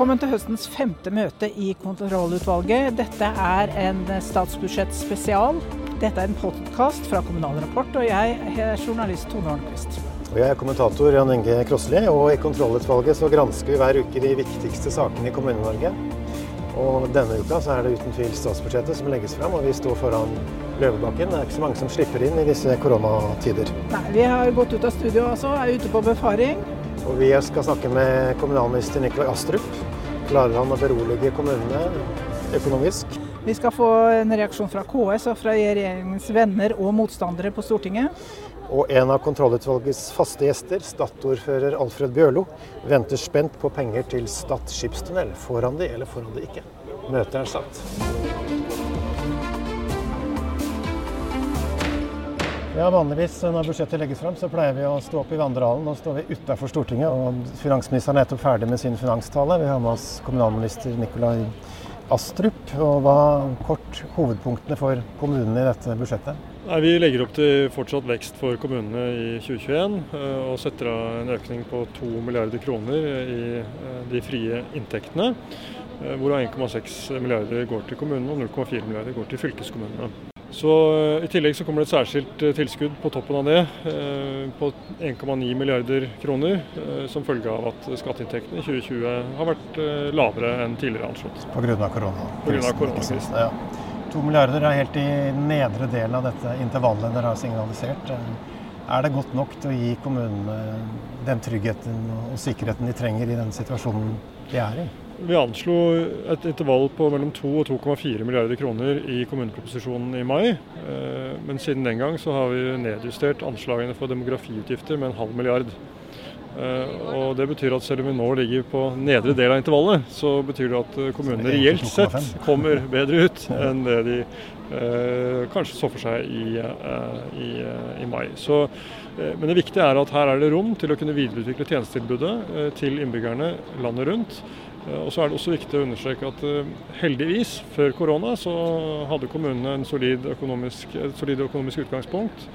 Velkommen til høstens femte møte i kontrollutvalget. Dette er en statsbudsjettspesial. Dette er en podkast fra Kommunal Rapport, og jeg er journalist Tone Arnquist. Og jeg er kommentator Jan Inge Krosli, og i kontrollutvalget så gransker vi hver uke de viktigste sakene i Kommune-Norge. Og denne uka så er det uten tvil statsbudsjettet som legges fram, og vi står foran Løvebakken. Det er ikke så mange som slipper inn i disse koronatider. Nei, Vi har gått ut av studio altså, er ute på befaring. Og vi skal snakke med kommunalminister Nikolai Astrup. Klarer han å berolige kommunene økonomisk? Vi skal få en reaksjon fra KS og fra regjeringens venner og motstandere på Stortinget. Og en av kontrollutvalgets faste gjester, Statoil-fører Alfred Bjørlo, venter spent på penger til Stad skipstunnel. Får han de, eller får han de ikke? Møtet er satt. Ja, Vanligvis når budsjettet legges fram, så pleier vi å stå opp i vandrehallen. Nå står vi utafor Stortinget, og finansministeren er nettopp ferdig med sin finanstale. Vi har med oss kommunalminister Nikolai Astrup. Og hva kort hovedpunktene for kommunene i dette budsjettet? Nei, vi legger opp til fortsatt vekst for kommunene i 2021 eh, og setter av en økning på 2 milliarder kroner i eh, de frie inntektene. eh, Hvorav 1,6 milliarder går til kommunene og 0,4 milliarder går til fylkeskommunene. Så eh, I tillegg så kommer det et særskilt eh, tilskudd på toppen av det eh, på 1,9 milliarder kroner, som følge av at skatteinntektene i 2020 har vært lavere enn tidligere anslått. Pga. Koronakrisen. Ja. To milliarder er helt i nedre delen av dette intervallet dere har signalisert. Er det godt nok til å gi kommunene den tryggheten og sikkerheten de trenger i den situasjonen de er i? Vi anslo et intervall på mellom 2 og 2,4 milliarder kroner i kommuneproposisjonen i mai. Eh, Men siden den gang så har vi nedjustert anslagene for demografiutgifter med en halv milliard. Eh, Og Det betyr at selv om vi nå ligger på nedre del av intervallet, så betyr det at eh, kommunene reelt sett kommer bedre ut enn det de kanskje så for seg i, i, i mai. Så, men det viktige er at her er det rom til å kunne videreutvikle tjenestetilbudet til innbyggerne landet rundt. Eh, Og så er det også viktig å understreke at eh, heldigvis, før korona, så hadde kommunene en solid økonomisk, et solid økonomisk utgangspunkt.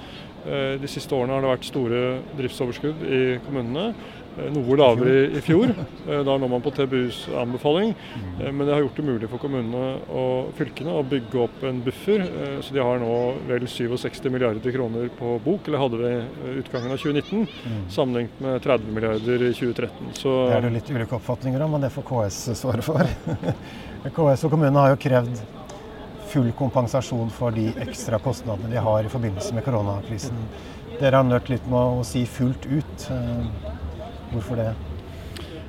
Eh, De siste årene har det vært store driftsoverskudd i kommunene. Eh, Noe lavere i- fjor. Eh, Da når man på TBUs anbefaling. Eh, Men det har gjort det mulig for kommunene og fylkene å bygge opp en buffer. Så de har nå vel 67 milliarder kroner på bok, eller hadde ved utgangen av 2019, sammenlignet med 30 milliarder i 2013. Så Det er det litt ulike oppfatninger om, men det får KS svare for. KS og kommunene har jo krevd full kompensasjon for de ekstra kostnadene de har i forbindelse med koronakrisen. Dere har nødt litt med å si fullt ut. Hvorfor det?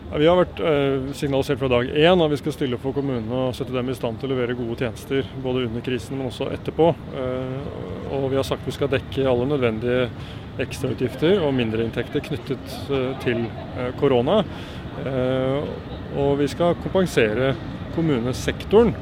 Vi har vært eh, signalisert fra dag én at vi skal stille for kommunene og sette dem i stand til å levere gode tjenester både under krisen, men også etterpå. Eh, og vi har sagt vi skal dekke alle nødvendige ekstrautgifter og mindreinntekter knyttet eh, til korona. Og vi skal kompensere kommunesektoren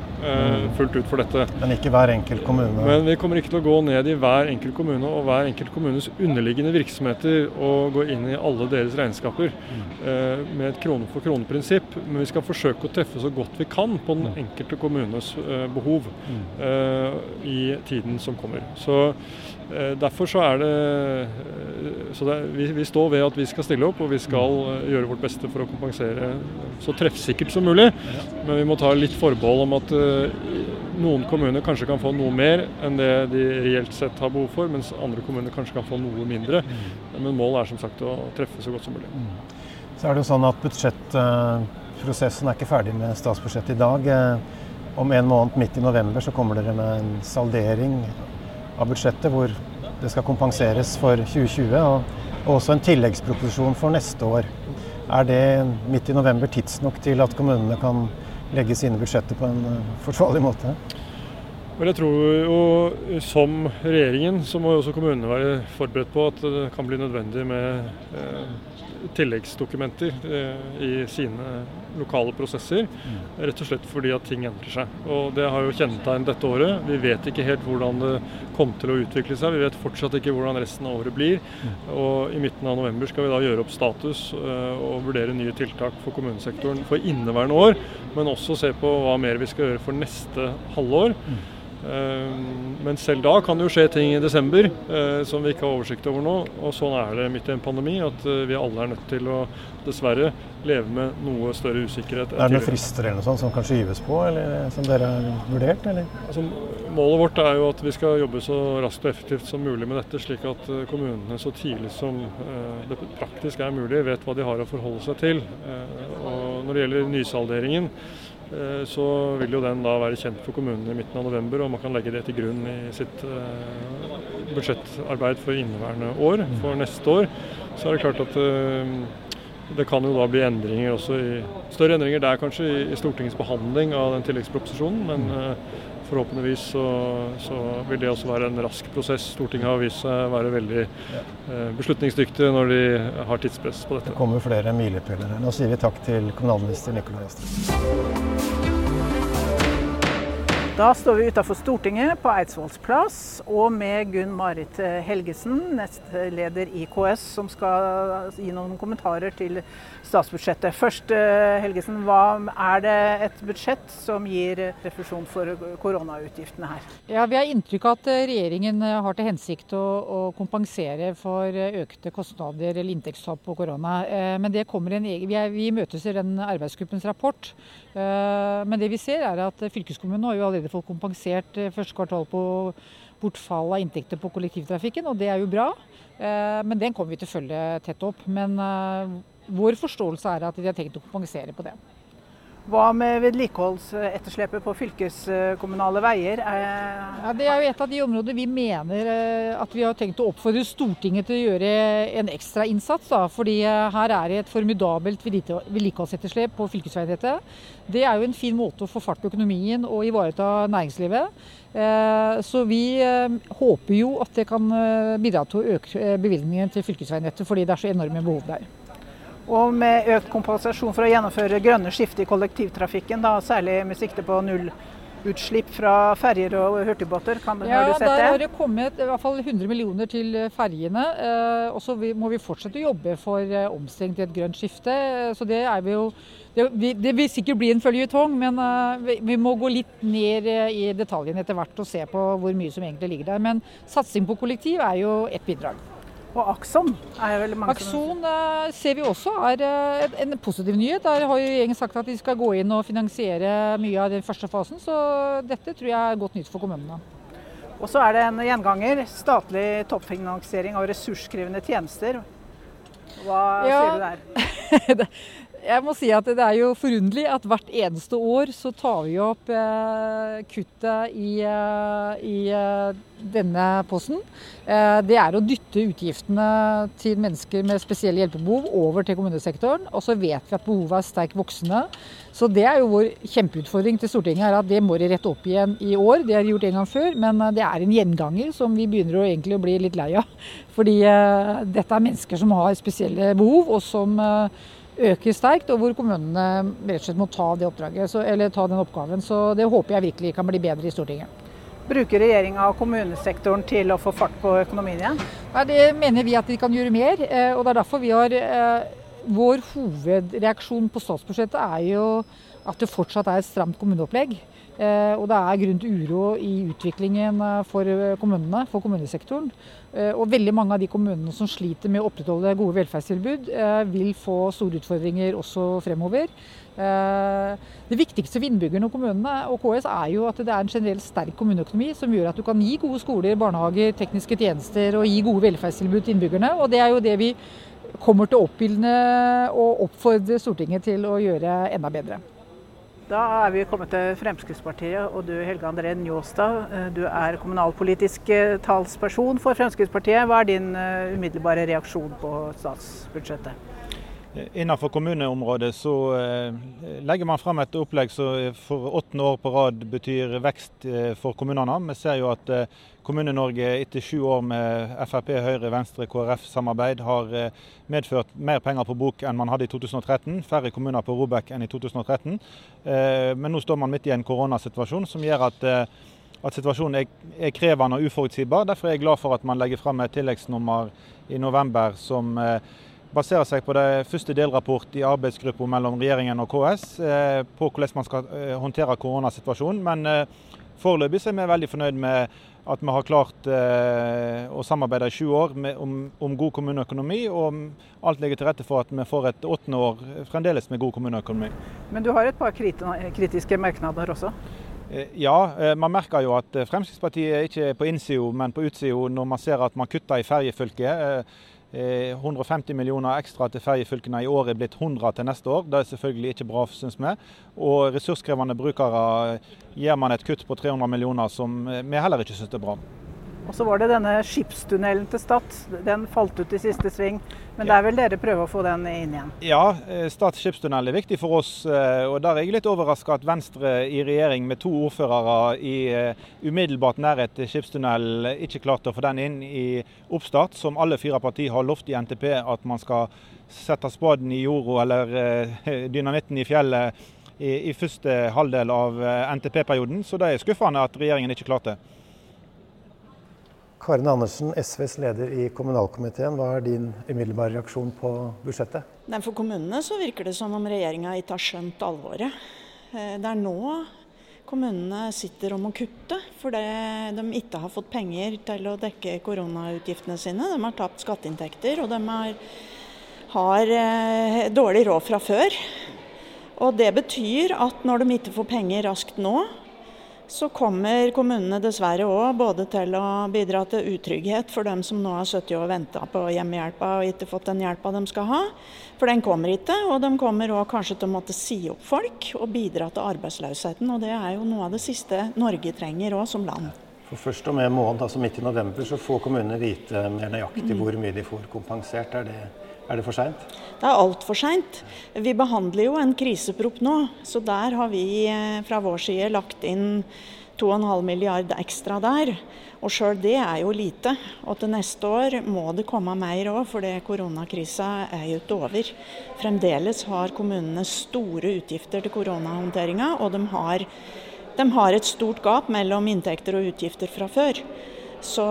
fullt ut for dette. Men ikke hver enkelt kommune. Men vi kommer ikke til å gå ned i hver enkelt kommune og hver enkelt kommunes underliggende virksomheter og gå inn i alle deres regnskaper eh, med et krone for krone-prinsipp. Men vi skal forsøke å treffe så godt vi kan på den enkelte kommunes eh, behov eh, i tiden som kommer. Så eh, Derfor så er det eh, så det, er- vi, vi står ved at vi skal stille opp, og vi skal eh, gjøre vårt beste for å kompensere så treffsikkert som mulig. Men vi må ta litt forbehold om at eh, noen kommuner kanskje kan få noe mer enn det de reelt sett har behov for, mens andre kommuner kanskje kan få noe mindre. Men målet er som sagt å treffe så godt som mulig. Så er det jo sånn at budsjettprosessen er ikke ferdig med statsbudsjettet i dag. Eh, Om en måned, midt i november, så kommer dere med en saldering av budsjettet hvor det skal kompenseres for 2020, og og også en tilleggsproposisjon for neste år. Er det midt i november tidsnok til at kommunene kan legge sine budsjetter på en eh, forsvarlig måte? Men jeg tror jo som regjeringen så må jo også kommunene være forberedt på at det kan bli nødvendig med eh, tilleggsdokumenter eh, i sine lokale prosesser. Rett og slett fordi at ting endrer seg. Og det har jo kjennetegn dette året. Vi vet ikke helt hvordan det kommer til å utvikle seg. Vi vet fortsatt ikke hvordan resten av året blir. Og i midten av november skal vi da gjøre opp status eh, og vurdere nye tiltak for kommunesektoren for inneværende år, men også se på hva mer vi skal gjøre for neste halvår. Men selv da kan det jo skje ting i desember som vi ikke har oversikt over nå. Og sånn er det midt i en pandemi, at vi alle er nødt til å dessverre leve med noe større usikkerhet. Er det noen frister eller noe sånt som kan skyves på, eller som dere har vurdert? Eller? Altså, målet vårt er jo at vi skal jobbe så raskt og effektivt som mulig med dette, slik at eh, kommunene så tidlig som eh, det praktisk er mulig, vet hva de har å forholde seg til. Eh, og når det gjelder nysalderingen, så vil jo den da være kjent for kommunene i midten av november, og man kan legge det til grunn i sitt budsjettarbeid for inneværende år. For neste år så er det klart at det kan jo da bli endringer også i større endringer der kanskje i, Stortingets behandling av den tilleggsproposisjonen. Men uh, forhåpentligvis så, så, vil det også være en rask prosess. Stortinget har vist seg å være veldig beslutningsdyktig beslutningsdyktige når de har tidspress på dette. Det kommer flere milepæler her. Nå sier vi takk til kommunalminister Nikolai Astrup. Da står vi utafor Stortinget på Eidsvolls plass, og med Gunn Marit Helgesen, nestleder i KS, som skal gi noen kommentarer til statsbudsjettet. Først, eh, Helgesen, hva er det et budsjett som gir refusjon for koronautgiftene her? Ja, Vi har inntrykk av at regjeringen har til hensikt å, å kompensere for økte kostnader eller inntektstap på korona. Eh, men det kommer en egen, vi, vi imøteser den arbeidsgruppens rapport. Eh, men det vi ser er at fylkeskommunene har jo allerede fått kompensert eh, første kvartal på bortfall av inntekter på kollektivtrafikken, og det er jo bra. Eh, men den kommer vi til å følge tett opp. Men vår forståelse er at de har tenkt å kompensere på det. Hva med vedlikeholdsetterslepet på fylkeskommunale veier? Ja, det er jo et av de områdene vi mener at vi har tenkt å oppfordre Stortinget til å gjøre en ekstra innsats. Da. Fordi her er det et formidabelt vedlikeholdsetterslep på fylkesveinettet. Det er jo en fin måte å få fart på økonomien og ivareta næringslivet. Eh, så vi eh, håper jo at det kan eh, bidra til å øke bevilgningen til fylkesveinettet, fordi det er så enorme behov der. Og med økt kompensasjon for å gjennomføre grønne skifte i kollektivtrafikken, da, særlig med sikte på nullutslipp fra ferjer og hurtigbåter. Kan, ja, har du sett det? Der har det kommet i hvert fall 100 millioner til ferjene. Eh, og så må vi fortsette å jobbe for eh, omstilling til et grønt skifte. Så det er vi jo det, det vil sikkert bli en føljetong, men eh, vi, vi, må gå litt ned i detaljene etter hvert og se på hvor mye som egentlig ligger der. Men satsing på kollektiv er jo ett bidrag. Og Akson er vel mange Akson som... Eh, ser vi også er eh, en positiv nyhet. Der har jo regjeringen sagt at de skal gå inn og finansiere mye av den første fasen. Så dette tror jeg er godt nytt for kommunene. Og så er det en gjenganger. Statlig toppfinansiering av ressurskrevende tjenester. Hva ja. sier du der? Jeg må si at det er jo forunderlig at hvert eneste år så tar vi opp eh, kuttet i, eh, i eh, denne posten. Eh, det er å dytte utgiftene til mennesker med spesielle hjelpebehov over til kommunesektoren. Og så vet vi at behovet er sterkt voksende. Så det er jo vår kjempeutfordring til Stortinget er at det må de rette opp igjen i år. Det har de gjort en gang før, men eh, det er en gjenganger som vi begynner å egentlig å bli litt lei av. Fordi eh, dette er mennesker som har spesielle behov, og som øker sterkt, og hvor kommunene rett og slett må ta det oppdraget, så, eller ta den oppgaven. Så det håper jeg virkelig kan bli bedre i Stortinget. Bruker regjeringa kommunesektoren til å få fart på økonomien igjen? Nei, Det mener vi at de kan gjøre mer. Eh, og det er derfor vi har eh, Vår hovedreaksjon på statsbudsjettet er jo at det fortsatt er et stramt kommuneopplegg. Eh, og det er grunn til uro i utviklingen eh, for eh, kommunene, for kommunesektoren. Og veldig mange av de kommunene som sliter med å opprettholde gode velferdstilbud, vil få store utfordringer også fremover. Det viktigste for innbyggerne og kommunene og KS er jo at det er en generelt sterk kommuneøkonomi som gjør at du kan gi gode skoler, barnehager, tekniske tjenester og gi gode velferdstilbud til innbyggerne. Og det er jo det vi kommer til å oppildne og oppfordre Stortinget til å gjøre enda bedre. Da er vi kommet til Fremskrittspartiet, og du Helge André Njåstad. Eh, du er kommunalpolitisk eh, talsperson for Fremskrittspartiet. Hva er din eh, umiddelbare reaksjon på statsbudsjettet? Innenfor kommuneområdet så legger man frem et opplegg som for åttende år på rad betyr vekst for kommunene. Vi ser jo at Kommune-Norge etter sju år med Frp, Høyre, Venstre, KrF-samarbeid har eh, medført mer penger på bok enn man hadde i 2013. Færre kommuner på Robek enn i 2013. Eh, men nå står man midt i en koronasituasjon som gjør at, eh, at situasjonen er, krevende og uforutsigbar. Derfor er jeg glad for at man legger frem et tilleggsnummer i november som baserer seg på det første delrapport i arbeidsgruppa mellom regjeringen og KS på hvordan man skal håndtere koronasituasjonen. Men foreløpig er vi veldig fornøyd med at vi har klart eh, å samarbeide i sju år om, god kommuneøkonomi. Og alt ligger til rette for at vi får et åttende år fremdeles med god kommuneøkonomi. Men du har et par kritiske merknader også? Eh, ja, eh, man merker jo at Fremskrittspartiet ikke er på innsida, men på utsida når man ser at man kutter i ferjefylket. 150 eh, millioner ekstra til ferjefylkene i år er blitt 100 til neste år. Det er selvfølgelig ikke bra, syns vi. Og ressurskrevende brukere gir man et kutt på 300 millioner som vi heller ikke syns er bra. Og så var det denne skipstunnelen til Stad. Den falt ut i siste sving. Men der vil dere prøve å få den inn igjen? Ja, eh, Stad skipstunnel er viktig for oss. Eh, og Der er jeg litt overraska at Venstre i regjering med to ordførere i eh, umiddelbart nærhet til skipstunnel ikke klarte å få den inn i oppstart, som alle fire partier har lovt i NTP at man skal sette spaden i jorda eller dynamitten i fjellet i, i første halvdel av NTP-perioden. Så det er skuffende at regjeringen ikke klarte det. Karin Andersen, SVs leder i kommunalkomiteen. Hva er din umiddelbare reaksjon på budsjettet? Nei, for kommunene så virker det som om regjeringa ikke har skjønt alvoret. Eh, det er nå kommunene sitter om å kutte fordi de ikke har fått penger til å dekke koronautgiftene sine. De har tapt skatteinntekter, og de har, har eh, dårlig råd fra før. Og Det betyr at når de ikke får penger raskt nå, så kommer kommunene dessverre òg både til å bidra til utrygghet for dem som nå har sittet og venta på hjemmehjelpa og ikke fått den hjelpa de skal ha. For den kommer ikke. Og de kommer òg kanskje til å måtte si opp folk og bidra til arbeidsløsheten. Og det er jo noe av det siste Norge trenger òg som land. For først om en måned, altså midt i november, så får kommunene vite mer nøyaktig mm. hvor mye de får kompensert. Er det er det for seint? Det er altfor seint. Vi behandler jo en kriseprop nå, så der har vi eh, fra vår side lagt inn 2,5 milliard ekstra der. Og sjøl det er jo lite. Og til neste år må det komme mer òg, for koronakrisa er jo ikke over. Fremdeles har kommunene store utgifter til koronahåndteringa, og de har, de har et stort gap mellom inntekter og utgifter fra før. Så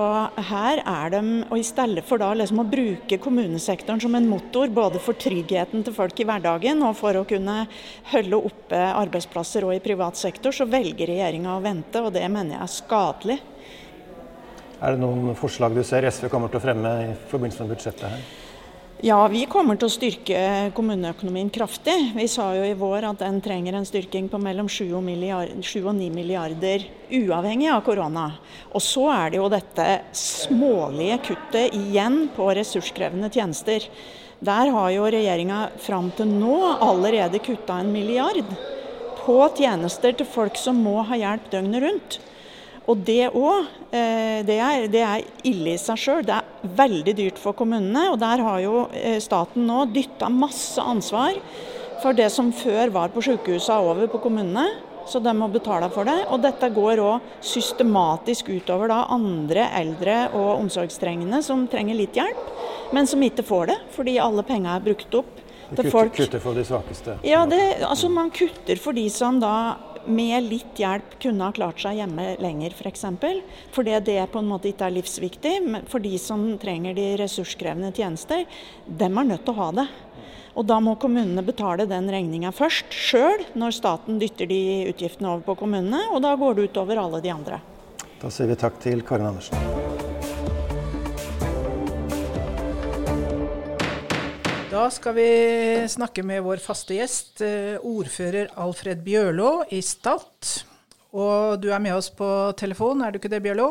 her er de, og i stedet for da liksom å bruke kommunesektoren som en motor både for tryggheten til folk i hverdagen og for å kunne holde oppe arbeidsplasser og i privat sektor, så velger regjeringa å vente, og det mener jeg er skadelig. Er det noen forslag du ser SV kommer til å fremme i forbindelse med budsjettet her? Ja, vi kommer til å styrke kommuneøkonomien kraftig. Vi sa jo i vår at den trenger en styrking på mellom 7 og, 9 milliarder uavhengig av korona. Og så er det jo dette smålige kuttet igjen på ressurskrevende tjenester. Der har jo regjeringa fram til nå allerede kutta en milliard på tjenester til folk som må ha hjelp døgnet rundt. Og det òg, eh, det, det, er ille i seg sjøl. Det er veldig dyrt for kommunene. Og der har jo eh, staten nå dytta masse ansvar for det som før var på sykehusene over på kommunene. Så de må betale for det. Og dette går òg systematisk utover da andre eldre og omsorgstrengende som trenger litt hjelp, men som ikke får det fordi alle penger er brukt opp. Kutter, kutter for de svakeste? Ja, det, altså man kutter for de som da med litt hjelp kunne ha klart seg hjemme lenger, f.eks. For eksempel. Fordi det på en måte ikke er livsviktig. For de som trenger de ressurskrevende tjenester, dem er nødt til å ha det. Og da må kommunene betale den regninga først, sjøl, når staten dytter de utgiftene over på kommunene. Og da går det utover alle de andre. Da sier vi takk til Karin Andersen. Da skal vi snakke med vår faste gjest, eh, ordfører Alfred Bjørlo i Stad. Og du er med oss på telefon, er du ikke det, Bjørlo?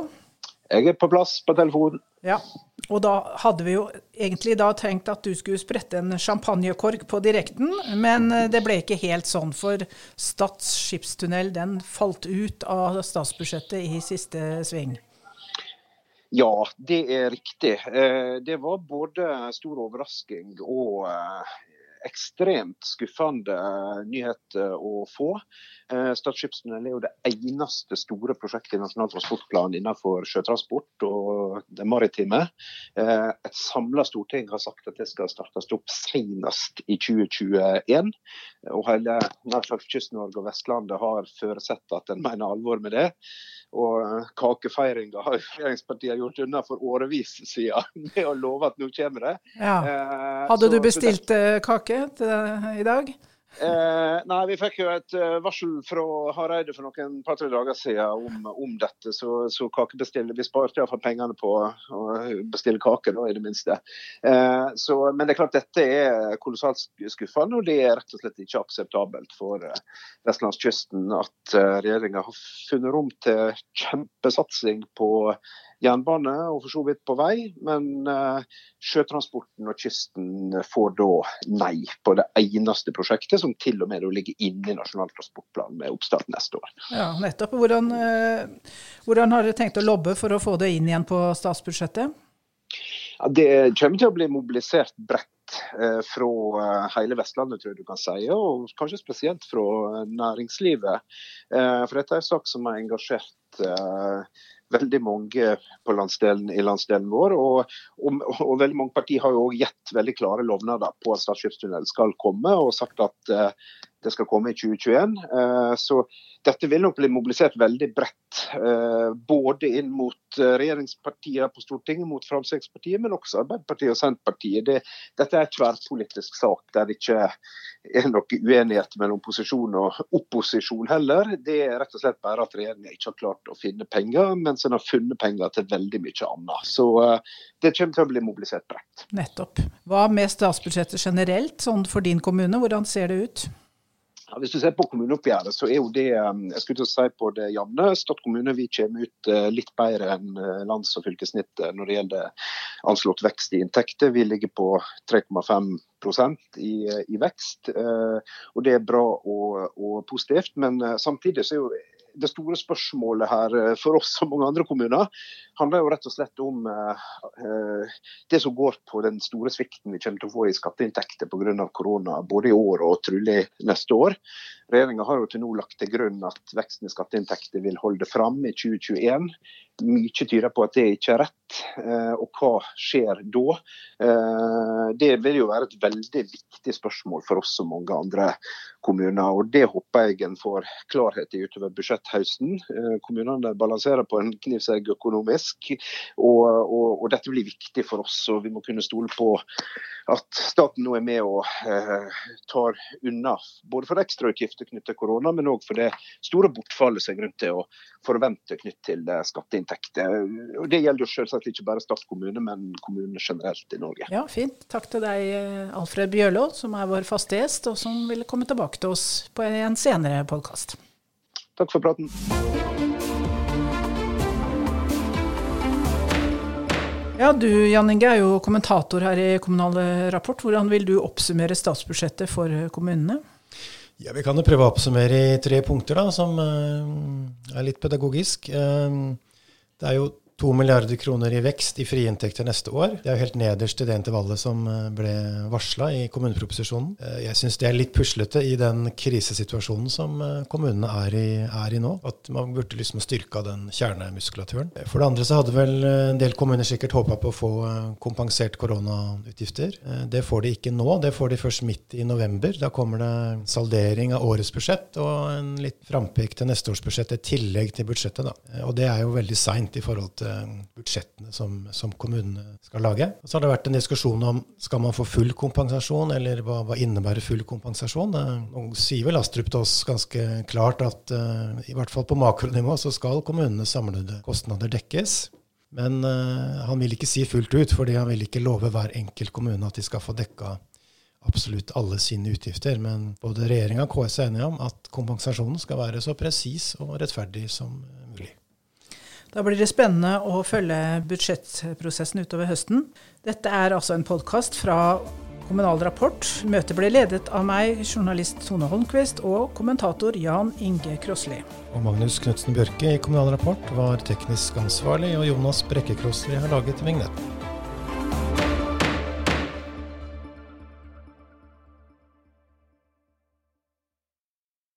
Jeg er på plass på telefonen. Ja, og da hadde vi jo egentlig da tenkt at du skulle sprette en champagnekork på direkten, men eh, det ble ikke helt sånn, for Stads skipstunnel den falt ut av statsbudsjettet i siste sving. Ja, det er riktig. Eh, det var både stor overrasking og eh, ekstremt skuffende nyhet å få. Eh, Stad skipstunnel er jo det eneste store prosjektet i Nasjonal transportplan innenfor sjøtransport og det maritime. Et samla storting har sagt at det skal startes opp senest i 2021. Og hele Kyst-Norge og Vestlandet har foresett at en mener alvor med det. Og eh, kakefeiringa har regjeringspartiene gjort unna for årevis siden med å love at nå kommer det. Ja. Eh, Hadde du bestilt. Eh, kake til, i dag? Eh, nei, Vi fikk jo et uh, varsel fra Hareide for noen par-tre dager siden om, om dette. Så, så kakebestiller Vi sparte iallfall pengene på å bestille kake, da, i det minste. Eh, så, men det er klart dette er kolossalt skuffende, og det er rett og slett ikke akseptabelt for uh, vestlandskysten at uh, regjeringa har funnet rom til kjempesatsing på jernbane og for så vidt på vei, men uh, sjøtransporten og kysten får da nei på det eneste prosjektet som til og med ligger inne i Nasjonal transportplan med oppstart neste år. Ja, nettopp. Hvordan, uh, hvordan har dere tenkt å lobbe for å få det inn igjen på statsbudsjettet? Ja, det kommer til å bli mobilisert bredt eh, fra hele Vestlandet, tror jeg du kan si, og kanskje spesielt fra næringslivet. Eh, for dette er en sak som har engasjert eh, veldig mange på landsdelen, i landsdelen vår. Og, og, og veldig mange partier har jo også gitt veldig klare lovnader på at Stad skal komme, og sagt at uh, det skal komme i 2021. Uh, så dette vil nok bli mobilisert veldig bredt. Uh, både inn mot regjeringspartiene på Stortinget, mot Fremskrittspartiet, men også Arbeiderpartiet og Senterpartiet. Det, dette er en tverrpolitisk sak der det ikke er noe uenighet mellom posisjon og opposisjon heller. Det er rett og slett bare at regjeringen ikke har klart å finne penger, mens en har funnet penger til veldig mye annet. Så det kommer til å bli mobilisert bredt. Nettopp. Hva med statsbudsjettet generelt, sånn for din kommune, hvordan ser det ut? Ja, hvis du ser på kommuneoppgjøret, så er jo det jeg skulle til å si på det jevne. Stad kommune vi kommer ut litt bedre enn lands- og fylkessnittet når det gjelder anslått vekst i inntekter. Vi ligger på 3,5% i, i vekst. og Det er bra og, og positivt. Men samtidig så er jo det store spørsmålet her for oss og mange andre kommuner handler jo rett og slett om uh, det som går på den store svikten vi kommer til å få i skatteinntekter pga. korona, både i år og trolig neste år. Regjeringa har jo til nå lagt til grunn at veksten i skatteinntekter vil holde fram i 2021. Mye tyder på at det ikke er rett. Uh, og hva skjer da? Uh, det vil jo være et veldig viktig spørsmål for oss og mange andre kommuner. og Det håper jeg en får klarhet i utover budsjetthøsten. Kommunene balanserer på en knivsegg økonomisk, og, og, og, dette blir viktig for oss. og Vi må kunne stole på at staten nå er med og eh, tar unna både for ekstrautgifter knyttet til korona, men òg for det store bortfallet som er grunn til å forvente knyttet til skatteinntekter. Og Det gjelder jo selvsagt ikke bare Stad kommune, men kommunene generelt i Norge. Ja, Fint. Takk til deg, Alfred Bjørlå, som er vår faste gjest, og som vil komme tilbake til oss på en senere podkast. Takk for praten. Ja, Du Jan Inge er jo kommentator her i Kommunal Rapport. Hvordan vil du oppsummere statsbudsjettet for kommunene? Ja, Vi kan jo prøve å oppsummere i tre punkter, da, som er litt pedagogisk. Det er jo to milliarder kroner i vekst i frie inntekter neste år. Det er jo helt nederst i det intervallet som ble varsla i kommuneproposisjonen. Jeg syns det er litt puslete i den krisesituasjonen som kommunene er i, er i, nå. At man burde liksom styrka den kjernemuskulaturen. For det andre så hadde vel en del kommuner sikkert håpa på å få kompensert koronautgifter. Det får de ikke nå. Det får de først midt i november. Da kommer det saldering av årets budsjett og en litt frampek til neste års budsjett, i tillegg til budsjettet. da. Og det er jo veldig seint i forhold til budsjettene som, som, kommunene skal lage. Og så har det vært en diskusjon om skal man få full kompensasjon, eller hva, hva innebærer full kompensasjon. Nå sier vel Astrup til oss ganske klart at uh, i hvert fall på makronivå så skal kommunenes samlede kostnader dekkes. Men uh, han vil ikke si fullt ut, fordi han vil ikke love hver enkelt kommune at de skal få dekka absolutt alle sine utgifter. Men både regjeringa og KS er enige om at kompensasjonen skal være så presis og rettferdig som mulig. Da blir det spennende å følge budsjettprosessen utover høsten. Dette er altså en podkast fra Kommunal Rapport. Møtet ble ledet av meg, journalist Tone Holmquist, og kommentator Jan Inge Krossli. Og Magnus Knutsen Bjørke i Kommunal Rapport var teknisk ansvarlig, og Jonas Brekke Krossli har laget vignetten.